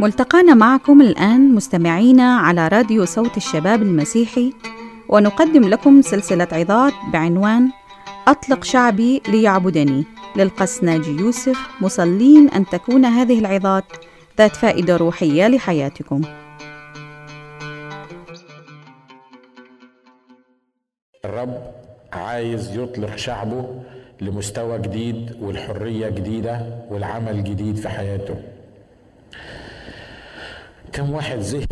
ملتقانا معكم الآن مستمعينا على راديو صوت الشباب المسيحي ونقدم لكم سلسلة عظات بعنوان أطلق شعبي ليعبدني. للقس ناجي يوسف مصلين أن تكون هذه العظات ذات فائدة روحية لحياتكم. الرب عايز يطلق شعبه لمستوى جديد والحرية جديدة والعمل جديد في حياته. كم واحد زهق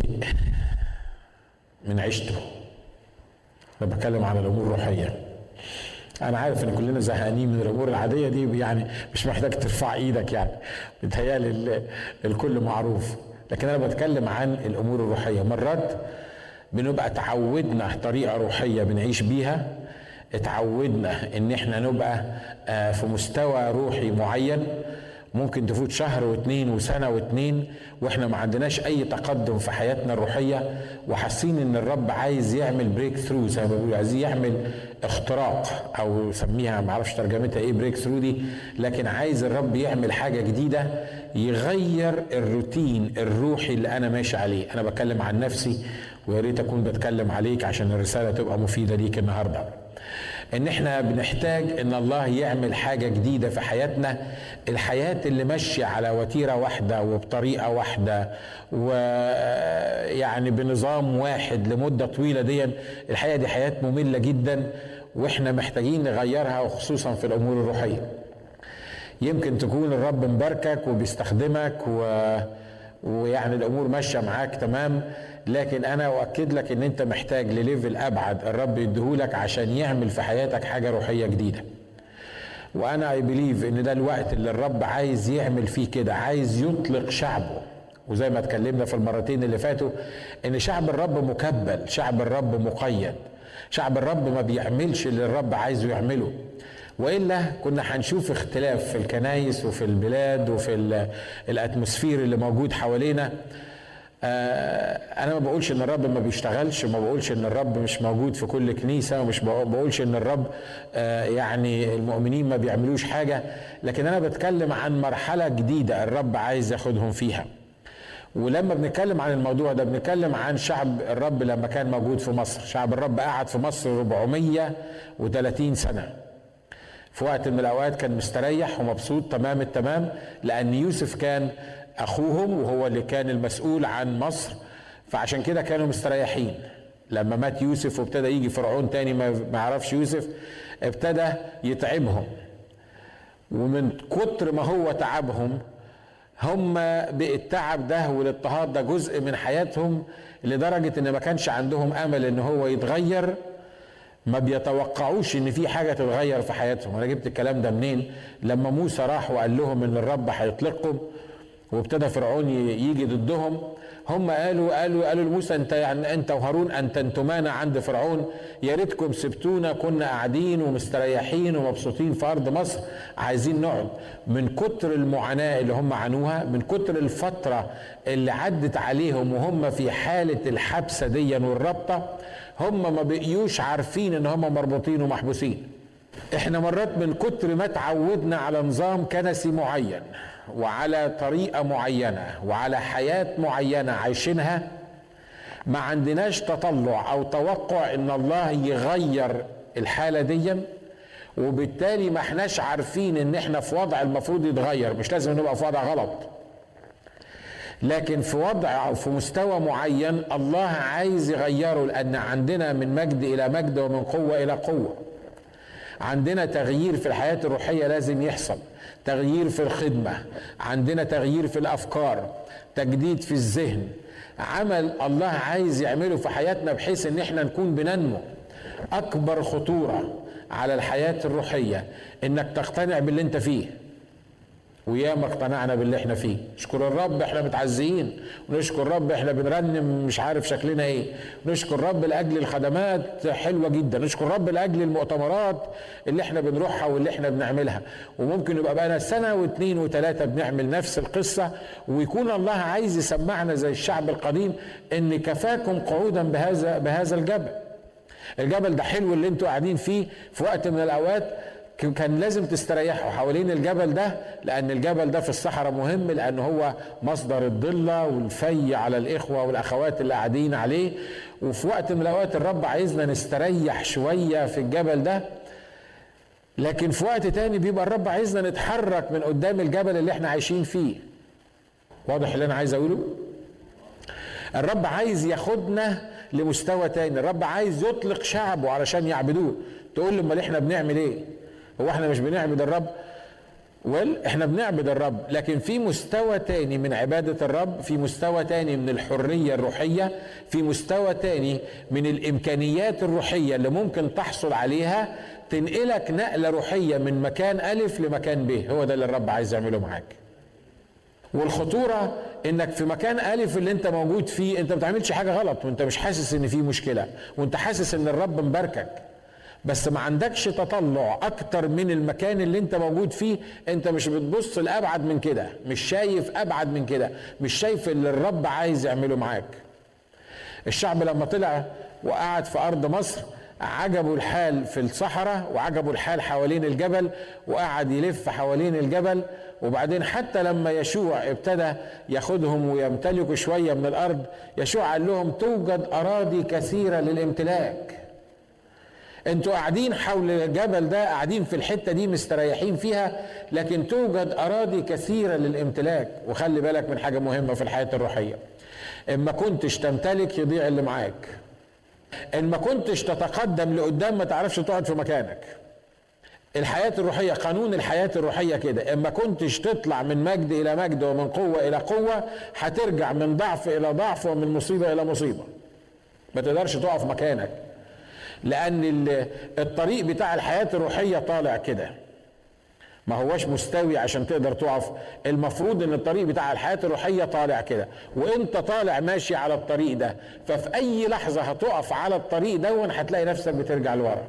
من عيشته؟ أنا بتكلم عن الأمور الروحيه أنا عارف إن كلنا زهقانين من الأمور العادية دي يعني مش محتاج ترفع إيدك يعني. بتهيالي الكل معروف. لكن أنا بتكلم عن الأمور الروحية. مرات بنبقى تعودنا طريقة روحية بنعيش بيها اتعودنا إن إحنا نبقى في مستوى روحي معين. ممكن تفوت شهر واتنين وسنة واتنين وإحنا ما عندناش أي تقدم في حياتنا الروحية وحاسين إن الرب عايز يعمل breakthrough زي ما بيقولوا عايز يعمل اختراق أو سميها ما أعرفش ترجمتها إيه breakthrough دي لكن عايز الرب يعمل حاجة جديدة يغير الروتين الروحي اللي أنا ماشي عليه. أنا بتكلم عن نفسي ويا ريت أكون بتكلم عليك عشان الرسالة تبقى مفيدة ليك النهارده. إن إحنا بنحتاج إن الله يعمل حاجة جديدة في حياتنا. الحياة اللي ماشية على وتيرة واحدة وبطريقة واحدة ويعني بنظام واحد لمدة طويلة دي الحقيقة دي حياة مملة جدا وإحنا محتاجين نغيرها وخصوصا في الأمور الروحية. يمكن تكون الرب مباركك وبيستخدمك و... ويعني الأمور ماشية معاك تمام لكن أنا أؤكد لك إن أنت محتاج لليفل أبعد الرب يديهولك عشان يعمل في حياتك حاجة روحية جديدة. وأنا I believe إن ده الوقت اللي الرب عايز يعمل فيه كده عايز يطلق شعبه. وزي ما اتكلمنا في المرتين اللي فاتوا إن شعب الرب مكبل شعب الرب مقيد شعب الرب ما بيعملش اللي الرب عايزه يعمله. وإلا كنا هنشوف اختلاف في الكنايس وفي البلاد وفي ال atmosphere اللي موجود حوالينا. أنا ما بقولش إن الرب ما بيشتغلش ما بقولش إن الرب مش موجود في كل كنيسة ومش بقولش إن الرب يعني المؤمنين ما بيعملوش حاجة. لكن أنا بتكلم عن مرحلة جديدة الرب عايز ياخدهم فيها. ولما بنتكلم عن الموضوع ده بنتكلم عن شعب الرب لما كان موجود في مصر. شعب الرب قعد في مصر 430 سنة. في وقت من الأوقات كان مستريح ومبسوط تمام التمام لأن يوسف كان أخوهم وهو اللي كان المسؤول عن مصر. فعشان كده كانوا مستريحين. لما مات يوسف وابتدى يجي فرعون تاني ما يعرفش يوسف ابتدى يتعبهم. ومن كتر ما هو تعبهم هم بالتعب ده والاضطهاد ده جزء من حياتهم لدرجة إن ما كانش عندهم أمل إن هو يتغير. ما بيتوقعوش إن في حاجة تتغير في حياتهم. أنا جبت الكلام ده منين؟ لما موسى راح وقال لهم إن الرب هيطلقكم وابتدى فرعون يجي ضدهم هم قالوا قالوا قالوا لموسى أنت يعني أنت وهارون أنت انتمانا عند فرعون. يا ريتكم سبتونا كنا قاعدين ومستريحين ومبسوطين في أرض مصر عايزين نقعد. من كتر المعاناة اللي هم عانوها من كتر الفترة اللي عدت عليهم وهم في حالة الحبسة دي والرابطة هم ما بقيوش عارفين إن هم مربوطين ومحبوسين. إحنا مرات من كتر ما تعودنا على نظام كنسي معين وعلى طريقة معينة وعلى حياة معينة عايشينها ما عندناش تطلع أو توقع إن الله يغير الحالة دي وبالتالي ما إحناش عارفين إن إحنا في وضع المفروض يتغير. مش لازم نبقى في وضع غلط. لكن في وضع أو في مستوى معين الله عايز يغيره لأن عندنا من مجد إلى مجد ومن قوة إلى قوة. عندنا تغيير في الحياة الروحية لازم يحصل. تغيير في الخدمة عندنا تغيير في الأفكار تجديد في الذهن. عمل الله عايز يعمله في حياتنا بحيث إن إحنا نكون بننمو. أكبر خطورة على الحياة الروحية إنك تقتنع باللي أنت فيه. وياما اقتنعنا باللي إحنا فيه. نشكر الرب إحنا متعزيين ونشكر الرب إحنا بنرنم مش عارف شكلنا إيه. نشكر الرب لأجل الخدمات حلوة جدا. نشكر الرب لأجل المؤتمرات اللي إحنا بنروحها واللي إحنا بنعملها. وممكن يبقى بقى سنة واثنين وثلاثة بنعمل نفس القصة ويكون الله عايز يسمعنا زي الشعب القديم إن كفاكم قعودا بهذا بهذا الجبل. الجبل ده حلو اللي أنتوا قاعدين فيه في وقت من الأوقات. كان لازم تستريحوا حوالين الجبل ده لأن الجبل ده في الصحراء مهم لأن هو مصدر الضلة والفي على الإخوة والأخوات اللي قاعدين عليه. وفي وقت من الأوقات الرب عايزنا نستريح شوية في الجبل ده لكن في وقت تاني بيبقى الرب عايزنا نتحرك من قدام الجبل اللي إحنا عايشين فيه. واضح اللي أنا عايز أقوله؟ الرب عايز ياخدنا لمستوى تاني الرب عايز يطلق شعبه علشان يعبدوه. تقول لي أمال إحنا بنعمل إيه؟ هو إحنا مش بنعبد الرب؟ ويل إحنا بنعبد الرب لكن في مستوى تاني من عبادة الرب في مستوى تاني من الحرية الروحية في مستوى تاني من الإمكانيات الروحية اللي ممكن تحصل عليها تنقلك نقلة روحية من مكان ألف لمكان ب. هو ده اللي الرب عايز يعمله معاك. والخطورة إنك في مكان ألف اللي أنت موجود فيه أنت ما بتعملش حاجة غلط وأنت مش حاسس إن في مشكلة وأنت حاسس إن الرب مباركك. بس ما عندكش تطلع أكتر من المكان اللي أنت موجود فيه. أنت مش بتبص لأبعد من كده مش شايف أبعد من كده مش شايف اللي الرب عايز يعمله معاك. الشعب لما طلع وقعد في أرض مصر عجبوا الحال في الصحراء وعجبوا الحال حوالين الجبل وقعد يلف حوالين الجبل. وبعدين حتى لما يشوع ابتدى ياخدهم ويمتلكوا شوية من الأرض يشوع قال لهم توجد أراضي كثيرة للامتلاك. أنتوا قاعدين حول الجبل ده قاعدين في الحتة دي مستريحين فيها لكن توجد أراضي كثيرة للامتلاك. وخلي بالك من حاجة مهمة في الحياة الروحية. إما كنتش تمتلك يضيع اللي معاك. إن ما كنتش تتقدم لقدام ما تعرفش تقعد في مكانك. الحياة الروحية قانون الحياة الروحية كده. اما كنتش تطلع من مجد إلى مجد ومن قوة إلى قوة هترجع من ضعف إلى ضعف ومن مصيبة إلى مصيبة. ما تقدرش تقف مكانك. لأن الطريق بتاع الحياة الروحية طالع كده. ما هواش مستوي عشان تقدر تقف. المفروض إن الطريق بتاع الحياة الروحية طالع كده. وإنت طالع ماشي على الطريق ده ففي أي لحظة هتقف على الطريق دون هتلاقي نفسك بترجع لورا.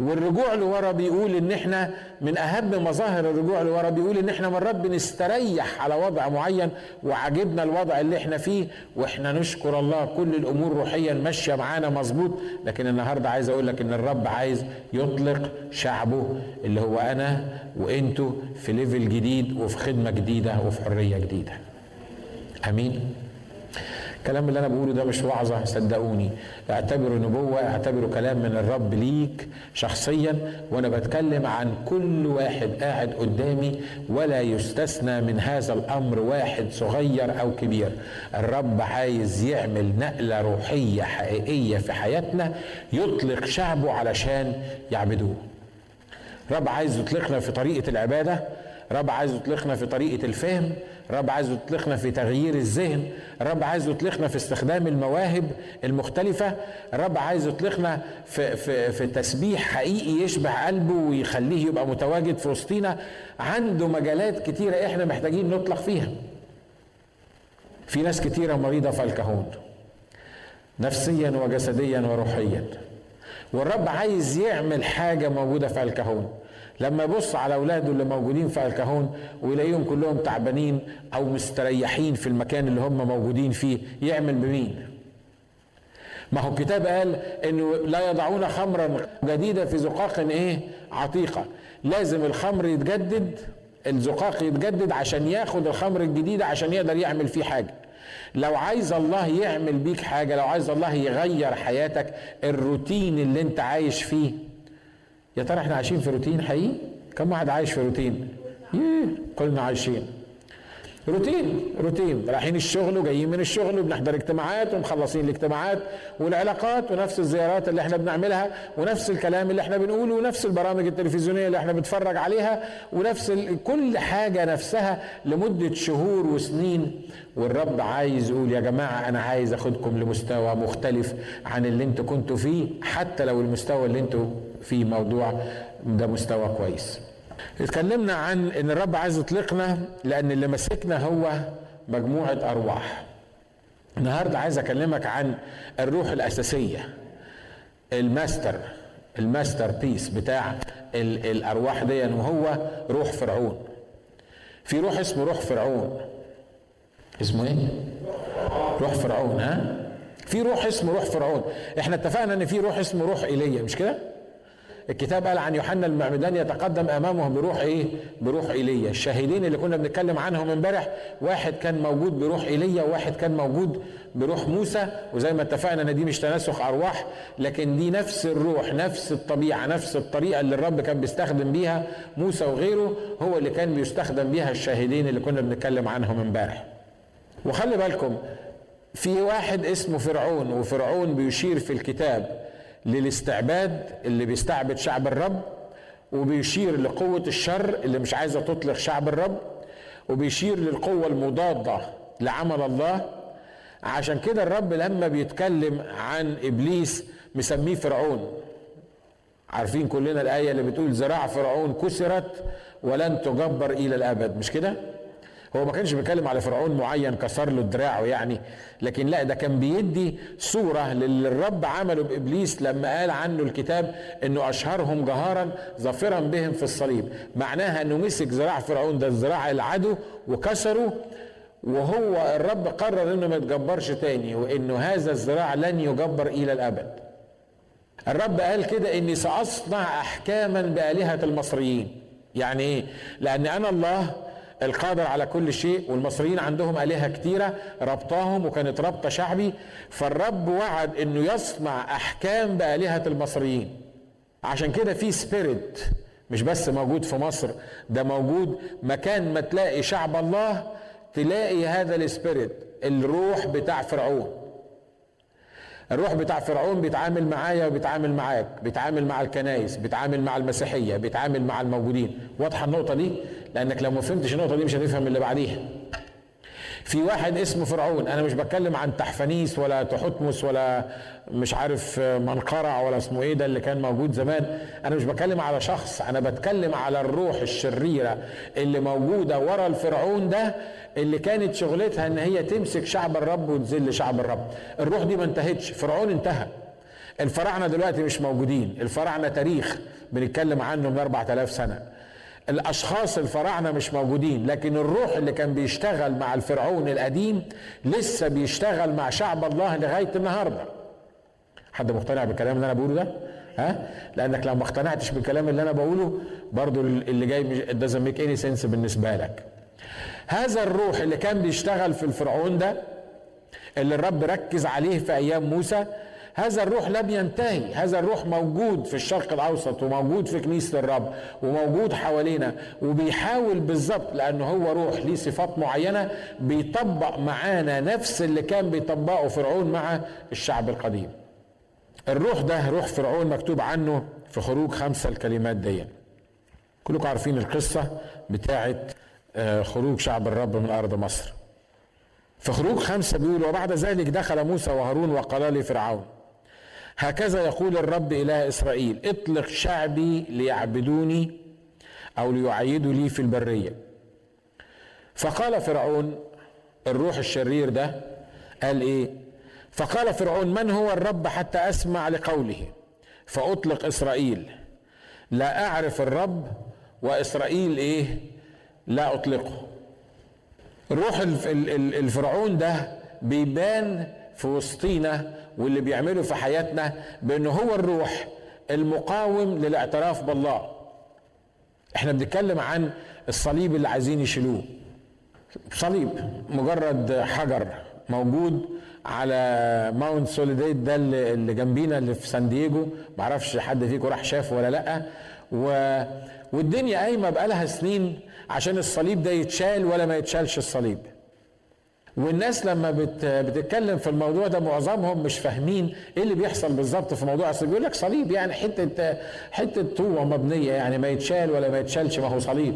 والرجوع لورا بيقول إن إحنا من أهم مظاهر الرجوع لورا بيقول إن إحنا مرات بنستريح على وضع معين وعجبنا الوضع اللي إحنا فيه وإحنا نشكر الله كل الأمور روحيا ماشية معانا مظبوط. لكن النهارده عايز أقول لك إن الرب عايز يطلق شعبه اللي هو أنا وأنتوا في ليفل جديد وفي خدمة جديدة وفي حرية جديدة. آمين. الكلام اللي أنا بقوله ده مش وعظة صدقوني. اعتبره نبوة اعتبره كلام من الرب ليك شخصيا وأنا بتكلم عن كل واحد قاعد قدامي ولا يستثنى من هذا الأمر واحد صغير أو كبير. الرب عايز يعمل نقلة روحية حقيقية في حياتنا يطلق شعبه علشان يعبدوه. الرب عايز يطلقنا في طريقة العبادة رب عايز يطلقنا في طريقة الفهم رب عايز يطلقنا في تغيير الذهن رب عايز يطلقنا في استخدام المواهب المختلفة رب عايز يطلقنا في, في, في تسبيح حقيقي يشبع قلبه ويخليه يبقى متواجد في وسطينا. عنده مجالات كتيرة إحنا محتاجين نطلق فيها. في ناس كتيرة مريضة في الكهون نفسيا وجسديا وروحيا. والرب عايز يعمل حاجة موجودة في الكهون. لما يبص على أولاده اللي موجودين في الكهون ويلاقيهم كلهم تعبانين أو مستريحين في المكان اللي هم موجودين فيه يعمل بمين؟ ما هو الكتاب قال انه لا يضعون خمرا جديدة في زقاق إيه؟ عتيقة. لازم الخمر يتجدد الزقاق يتجدد عشان ياخد الخمر الجديده عشان يقدر يعمل فيه حاجة. لو عايز الله يعمل بيك حاجة لو عايز الله يغير حياتك الروتين اللي انت عايش فيه. يا ترى إحنا عايشين في روتين حقيقي؟ كم واحد عايش في روتين؟ ييه كلنا عايشين. روتين روتين. رايحين الشغل وجايين من الشغل وبنحضر اجتماعات ومخلصين الاجتماعات والعلاقات ونفس الزيارات اللي إحنا بنعملها ونفس الكلام اللي إحنا بنقوله ونفس البرامج التلفزيونية اللي إحنا بنتفرج عليها ونفس كل حاجة نفسها لمدة شهور وسنين. والرب عايز يقول يا جماعة أنا عايز أخدكم لمستوى مختلف عن اللي أنتوا كنتوا فيه حتى لو المستوى اللي أنتوا فيه موضوع ده مستوى كويس. اتكلمنا عن إن الرب عايز يطلقنا لأن اللي ماسكنا هو مجموعة أرواح. النهارده عايز أكلمك عن الروح الأساسية ال master ال master piece بتاع ال الأرواح دي وهو روح فرعون. في روح اسمه روح فرعون. اسمه إيه؟ روح فرعون ها؟ في روح اسمه روح فرعون. إحنا اتفقنا إن في روح اسمه روح إيليا مش كده؟ الكتاب قال عن يوحنا المعمدان يتقدم امامه بروح إيه؟ بروح إيليا. الشاهدين اللي كنا بنتكلم عنهم امبارح واحد كان موجود بروح إيليا وواحد كان موجود بروح موسى وزي ما اتفقنا إن دي مش تناسخ أرواح لكن دي نفس الروح نفس الطبيعة نفس الطريقة اللي الرب كان بيستخدم بيها موسى وغيره هو اللي كان بيستخدم بيها الشاهدين اللي كنا بنتكلم عنهم امبارح. وخلي بالكم في واحد اسمه فرعون وفرعون بيشير في الكتاب. للاستعباد اللي بيستعبد شعب الرب وبيشير لقوة الشر اللي مش عايزة تطلق شعب الرب وبيشير للقوة المضادة لعمل الله عشان كده الرب لما بيتكلم عن إبليس مسميه فرعون عارفين كلنا الآية اللي بتقول ذراع فرعون كسرت ولن تجبر إلى الأبد مش كده؟ هو ما كانش بيتكلم على فرعون معين كسر له دراعه يعني لكن لا ده كان بيدي صورة للي الرب عمله بإبليس لما قال عنه الكتاب إنه أشهرهم جهارا ظافرا بهم في الصليب. معناها إنه مسك ذراع فرعون ده ذراع العدو وكسره وهو الرب قرر إنه ما يتجبرش تاني وإنه هذا الذراع لن يجبر إلى الأبد. الرب قال كده إني سأصنع أحكاما بآلهة المصريين. يعني إيه؟ لأن أنا الله القادر على كل شيء والمصريين عندهم آلهة كتيرة ربطاهم وكانت ربطة شعبي. فالرب وعد إنه يصنع أحكام بآلهة المصريين. عشان كده في spirit مش بس موجود في مصر ده موجود مكان ما تلاقي شعب الله تلاقي هذا ال spirit الروح بتاع فرعون. الروح بتاع فرعون بيتعامل معايا وبيتعامل معاك بيتعامل مع الكنائس بيتعامل مع المسيحية بيتعامل مع الموجودين. واضحة النقطة دي؟ لأنك لو ما فهمتش النقطة دي مش هتفهم اللي بعديها. في واحد اسمه فرعون أنا مش بتكلم عن تحفنيس ولا تحتمس ولا مش عارف منقرع ولا اسمه إيه ده اللي كان موجود زمان. أنا مش بتكلم على شخص أنا بتكلم على الروح الشريرة اللي موجودة ورا الفرعون ده اللي كانت شغلتها إن هي تمسك شعب الرب وتذل شعب الرب. الروح دي ما انتهتش فرعون انتهى. الفراعنة دلوقتي مش موجودين الفراعنة تاريخ بنتكلم عنه من 4000 سنة. الأشخاص الفراعنة مش موجودين لكن الروح اللي كان بيشتغل مع الفرعون القديم لسه بيشتغل مع شعب الله لغاية النهارده. حد مقتنع بالكلام اللي أنا بقوله ده؟ ها؟ لأنك لو ما اقتنعتش بالكلام اللي أنا بقوله برضو اللي جاي doesn't make any sense بالنسبة لك. هذا الروح اللي كان بيشتغل في الفرعون ده اللي الرب ركز عليه في أيام موسى هذا الروح لم ينتهي. هذا الروح موجود في الشرق الأوسط وموجود في كنيسة الرب وموجود حوالينا وبيحاول بالظبط لأنه هو روح ليه صفات معينة بيطبق معانا نفس اللي كان بيطبقه فرعون مع الشعب القديم. الروح ده روح فرعون مكتوب عنه في خروج خمسه الكلمات دي. كلكم عارفين القصة بتاعه خروج شعب الرب من أرض مصر. في خروج خمسة بيقول وبعد ذلك دخل موسى وهارون وقال لفرعون هكذا يقول الرب إله إسرائيل اطلق شعبي ليعبدوني أو ليعيدوا لي في البرية. فقال فرعون الروح الشرير ده قال إيه؟ فقال فرعون من هو الرب حتى أسمع لقوله؟ فأطلق إسرائيل. لا أعرف الرب وإسرائيل إيه؟ لا أطلقه. روح الفرعون ده بيبان في وسطينا واللي بيعمله في حياتنا بأنه هو الروح المقاوم للاعتراف بالله. إحنا بنتكلم عن الصليب اللي عايزين يشيلوه. صليب مجرد حجر موجود على Mount Soledad ده اللي جنبينا اللي في سان دييجو. معرفش حد فيكم راح شافه ولا لأ. و... والدنيا قايمة بقالها سنين عشان الصليب ده يتشال ولا ما يتشالش الصليب. والناس لما بت بتتكلم في الموضوع ده معظمهم مش فاهمين إيه اللي بيحصل بالظبط في موضوع الصليب. يقول لك صليب يعني حتة حتة طوبة مبنية يعني ما يتشال ولا ما يتشالش ما هو صليب.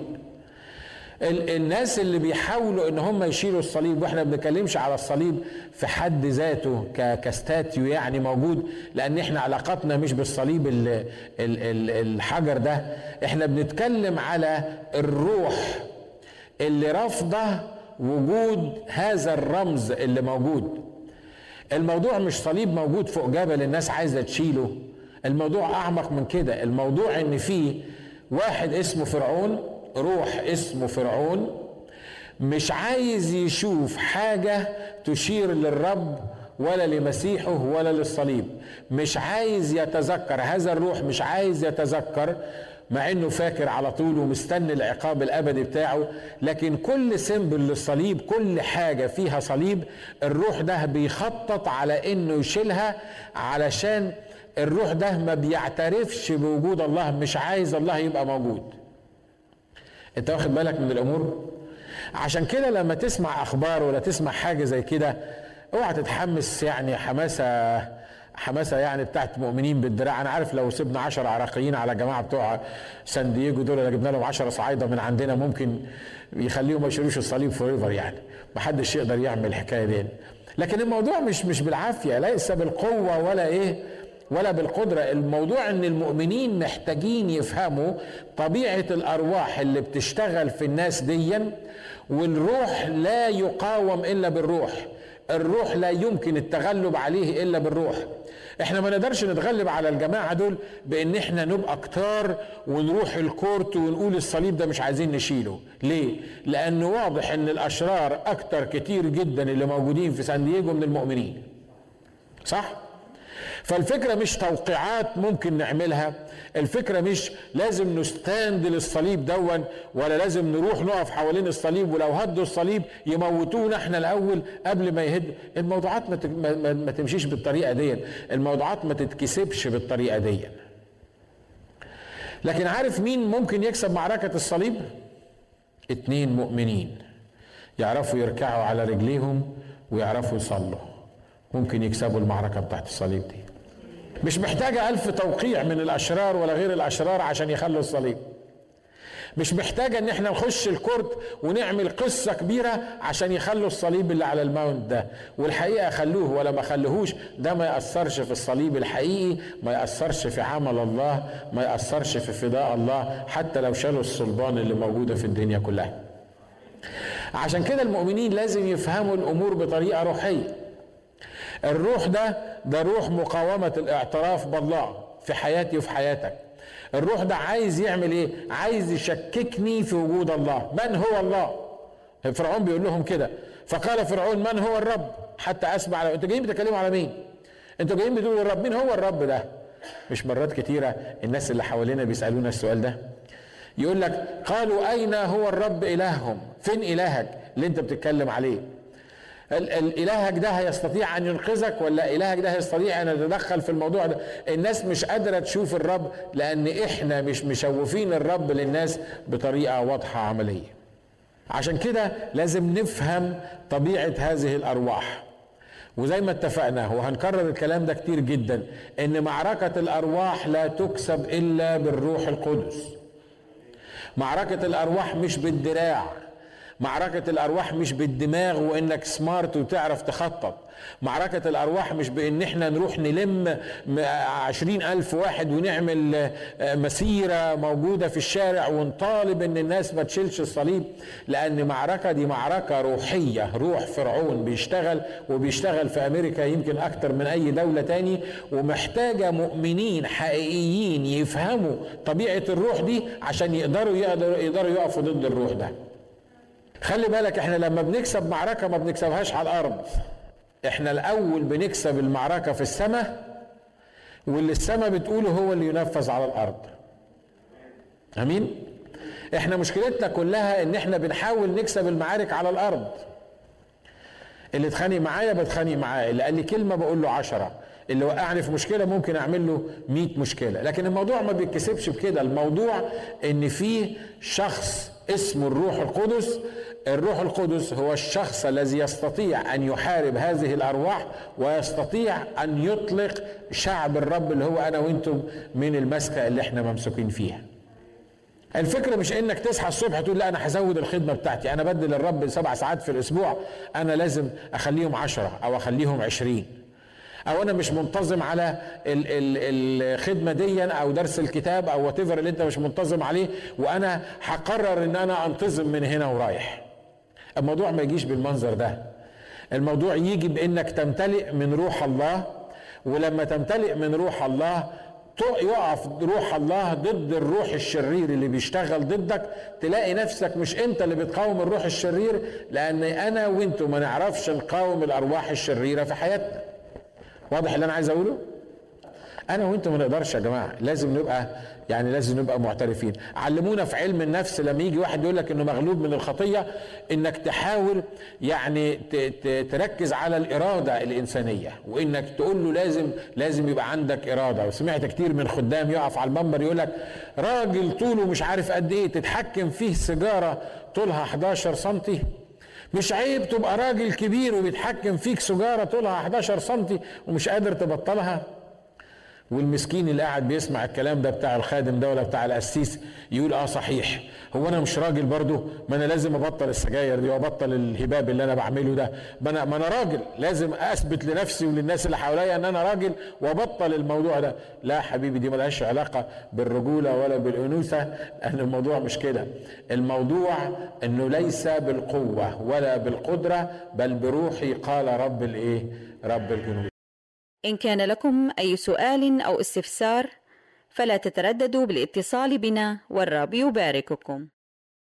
الناس اللي بيحاولوا إن هم يشيلوا الصليب وإحنا ما بنتكلمش على الصليب في حد ذاته كاستاتيو يعني موجود لأن إحنا علاقتنا مش بالصليب ال ال ال الحجر ده. إحنا بنتكلم على الروح اللي رافضة وجود هذا الرمز اللي موجود. الموضوع مش صليب موجود فوق جبل الناس عايزة تشيله. الموضوع أعمق من كده. الموضوع إن في واحد اسمه فرعون روح اسمه فرعون مش عايز يشوف حاجة تشير للرب ولا لمسيحه ولا للصليب. مش عايز يتذكر. هذا الروح مش عايز يتذكر. مع إنه فاكر على طول ومستني العقاب الأبدي بتاعه لكن كل سيمبل للصليب كل حاجة فيها صليب الروح ده بيخطط على إنه يشيلها علشان الروح ده ما بيعترفش بوجود الله مش عايز الله يبقى موجود. أنت واخد بالك من الأمور؟ عشان كده لما تسمع أخبار ولا تسمع حاجة زي كده اوعى تتحمس يعني حماسة حماسة يعني بتاعت مؤمنين بالدراع. أنا عارف لو سيبنا 10 عراقيين على جماعة بتوع سان دييجو دول جبنا لهم 10 صعايدة من عندنا ممكن يخليهم ما يشيلوش الصليب فور يعني. ما حدش يقدر يعمل الحكاية دي. لكن الموضوع مش مش بالعافية ليس بالقوة ولا إيه ولا بالقدرة. الموضوع إن المؤمنين محتاجين يفهموا طبيعة الأرواح اللي بتشتغل في الناس ديا والروح لا يقاوم إلا بالروح. الروح لا يمكن التغلب عليه إلا بالروح. إحنا ما نقدرش نتغلب على الجماعة دول بإن إحنا نبقى كتار ونروح الكورت ونقول الصليب ده مش عايزين نشيله. ليه؟ لأن واضح إن الأشرار أكتر كتير جدا اللي موجودين في سان دييجو من المؤمنين. صح؟ فالفكرة مش توقيعات ممكن نعملها الفكرة مش لازم نستاند للصليب دون ولا لازم نروح نقف حوالين الصليب ولو هدوا الصليب يموتونا إحنا الأول قبل ما يهد. الموضوعات ما, ما, ما تمشيش بالطريقة دي. الموضوعات ما تتكسبش بالطريقة دي. لكن عارف مين ممكن يكسب معركة الصليب؟ اتنين مؤمنين يعرفوا يركعوا على رجليهم ويعرفوا يصلوا. ممكن يكسبوا المعركة بتاعت الصليب دي. مش محتاجة ألف توقيع من الأشرار ولا غير الأشرار عشان يخلوا الصليب. مش محتاجة إن إحنا نخش ال court ونعمل قصة كبيرة عشان يخلوا الصليب اللي على ال mount ده. والحقيقة خلوه ولا ما خلوهوش ده ما يأثرش في الصليب الحقيقي ما يأثرش في عمل الله ما يأثرش في فداء الله حتى لو شالوا الصلبان اللي موجودة في الدنيا كلها. عشان كده المؤمنين لازم يفهموا الأمور بطريقة روحية. الروح ده ده روح مقاومة الاعتراف بالله في حياتي وفي حياتك. الروح ده عايز يعمل إيه؟ عايز يشككني في وجود الله. من هو الله؟ فرعون بيقول لهم كده. فقال فرعون من هو الرب؟ حتى أسمع أنتوا جايين بتتكلموا على مين؟ أنتوا جايين بتقولوا الرب. مين هو الرب ده؟ مش مرات كتيرة الناس اللي حوالينا بيسألونا السؤال ده. يقول لك قالوا أين هو الرب إلههم؟ فين إلهك اللي أنت بتتكلم عليه؟ الالهك ده هيستطيع أن ينقذك ولا إلهك ده هيستطيع أن يتدخل في الموضوع ده؟ الناس مش قادرة تشوف الرب لأن إحنا مش مشوفين الرب للناس بطريقة واضحة عملية. عشان كده لازم نفهم طبيعة هذه الأرواح. وزي ما اتفقنا وهنكرر الكلام ده كتير جدا إن معركة الأرواح لا تكسب إلا بالروح القدس. معركة الأرواح مش بالدراع. معركة الأرواح مش بالدماغ وإنك سمارت وتعرف تخطط. معركة الأرواح مش بإن إحنا نروح نلم عشرين ألف واحد ونعمل مسيرة موجودة في الشارع ونطالب إن الناس ما تشيلش الصليب لأن معركة دي معركة روحية. روح فرعون بيشتغل وبيشتغل في أمريكا يمكن أكتر من أي دولة تاني ومحتاجة مؤمنين حقيقيين يفهموا طبيعة الروح دي عشان يقدروا يقدروا, يقدروا يقفوا ضد الروح ده. خلي بالك إحنا لما بنكسب معركة ما بنكسبهاش على الأرض. إحنا الأول بنكسب المعركة في السماء واللي السماء بتقوله هو اللي ينفذ على الأرض. أمين؟ إحنا مشكلتنا كلها إن إحنا بنحاول نكسب المعارك على الأرض. اللي اتخانق معايا بتخانق معاه اللي قال لي كلمة بقول له عشرة. اللي وقعني في مشكلة ممكن أعمل له 100 مشكلة. لكن الموضوع ما بيتكسبش بكده. الموضوع إن في شخص اسمه الروح القدس. الروح القدس هو الشخص الذي يستطيع أن يحارب هذه الأرواح ويستطيع أن يطلق شعب الرب اللي هو أنا وأنتم من المسكة اللي إحنا ممسوكين فيها. الفكرة مش إنك تصحى الصبح تقول لا أنا هزود الخدمة بتاعتي أنا بدل الرب سبع ساعات في الأسبوع أنا لازم أخليهم عشرة أو أخليهم عشرين. أو أنا مش منتظم على الخدمة دي أو درس الكتاب أو وات اللي انت مش منتظم عليه وأنا هقرر ان أنا انتظم من هنا ورايح. الموضوع ما يجيش بالمنظر ده. الموضوع يجي بانك تمتلئ من روح الله ولما تمتلئ من روح الله يقف روح الله ضد الروح الشرير اللي بيشتغل ضدك. تلاقي نفسك مش انت اللي بتقاوم الروح الشرير لأن أنا وانتوا ما نعرفش نقاوم الارواح الشريرة في حياتنا. واضح اللي أنا عايز أقوله؟ أنا وأنتم ما نقدرش يا جماعة لازم نبقى يعني لازم نبقى معترفين. علمونا في علم النفس لما يجي واحد يقول لك إنه مغلوب من الخطية إنك تحاول يعني تركز على الإرادة الإنسانية وإنك تقول له لازم لازم يبقى عندك إرادة. وسمعت كتير من خدام يقف على المنبر يقول لك راجل طوله مش عارف قد إيه تتحكم فيه سيجارة طولها 11 سنتي مش عيب تبقى راجل كبير وبيتحكم فيك سجارة طولها 11 سنتي ومش قادر تبطلها؟ والمسكين اللي قاعد بيسمع الكلام ده بتاع الخادم ده ولا بتاع القسيس يقول آه صحيح. هو أنا مش راجل برضه؟ ما أنا لازم أبطل السجاير دي وأبطل الهباب اللي أنا بعمله ده. ما أنا ما أنا راجل. لازم أثبت لنفسي وللناس اللي حواليا إن أنا راجل وأبطل الموضوع ده. لا حبيبي دي ملهاش علاقة بالرجولة ولا بالأنوثة. ان الموضوع مش كده. الموضوع إنه ليس بالقوة ولا بالقدرة بل بروحي قال رب الإيه؟ رب الجنود. إن كان لكم أي سؤال أو استفسار فلا تترددوا بالاتصال بنا والرب يبارككم.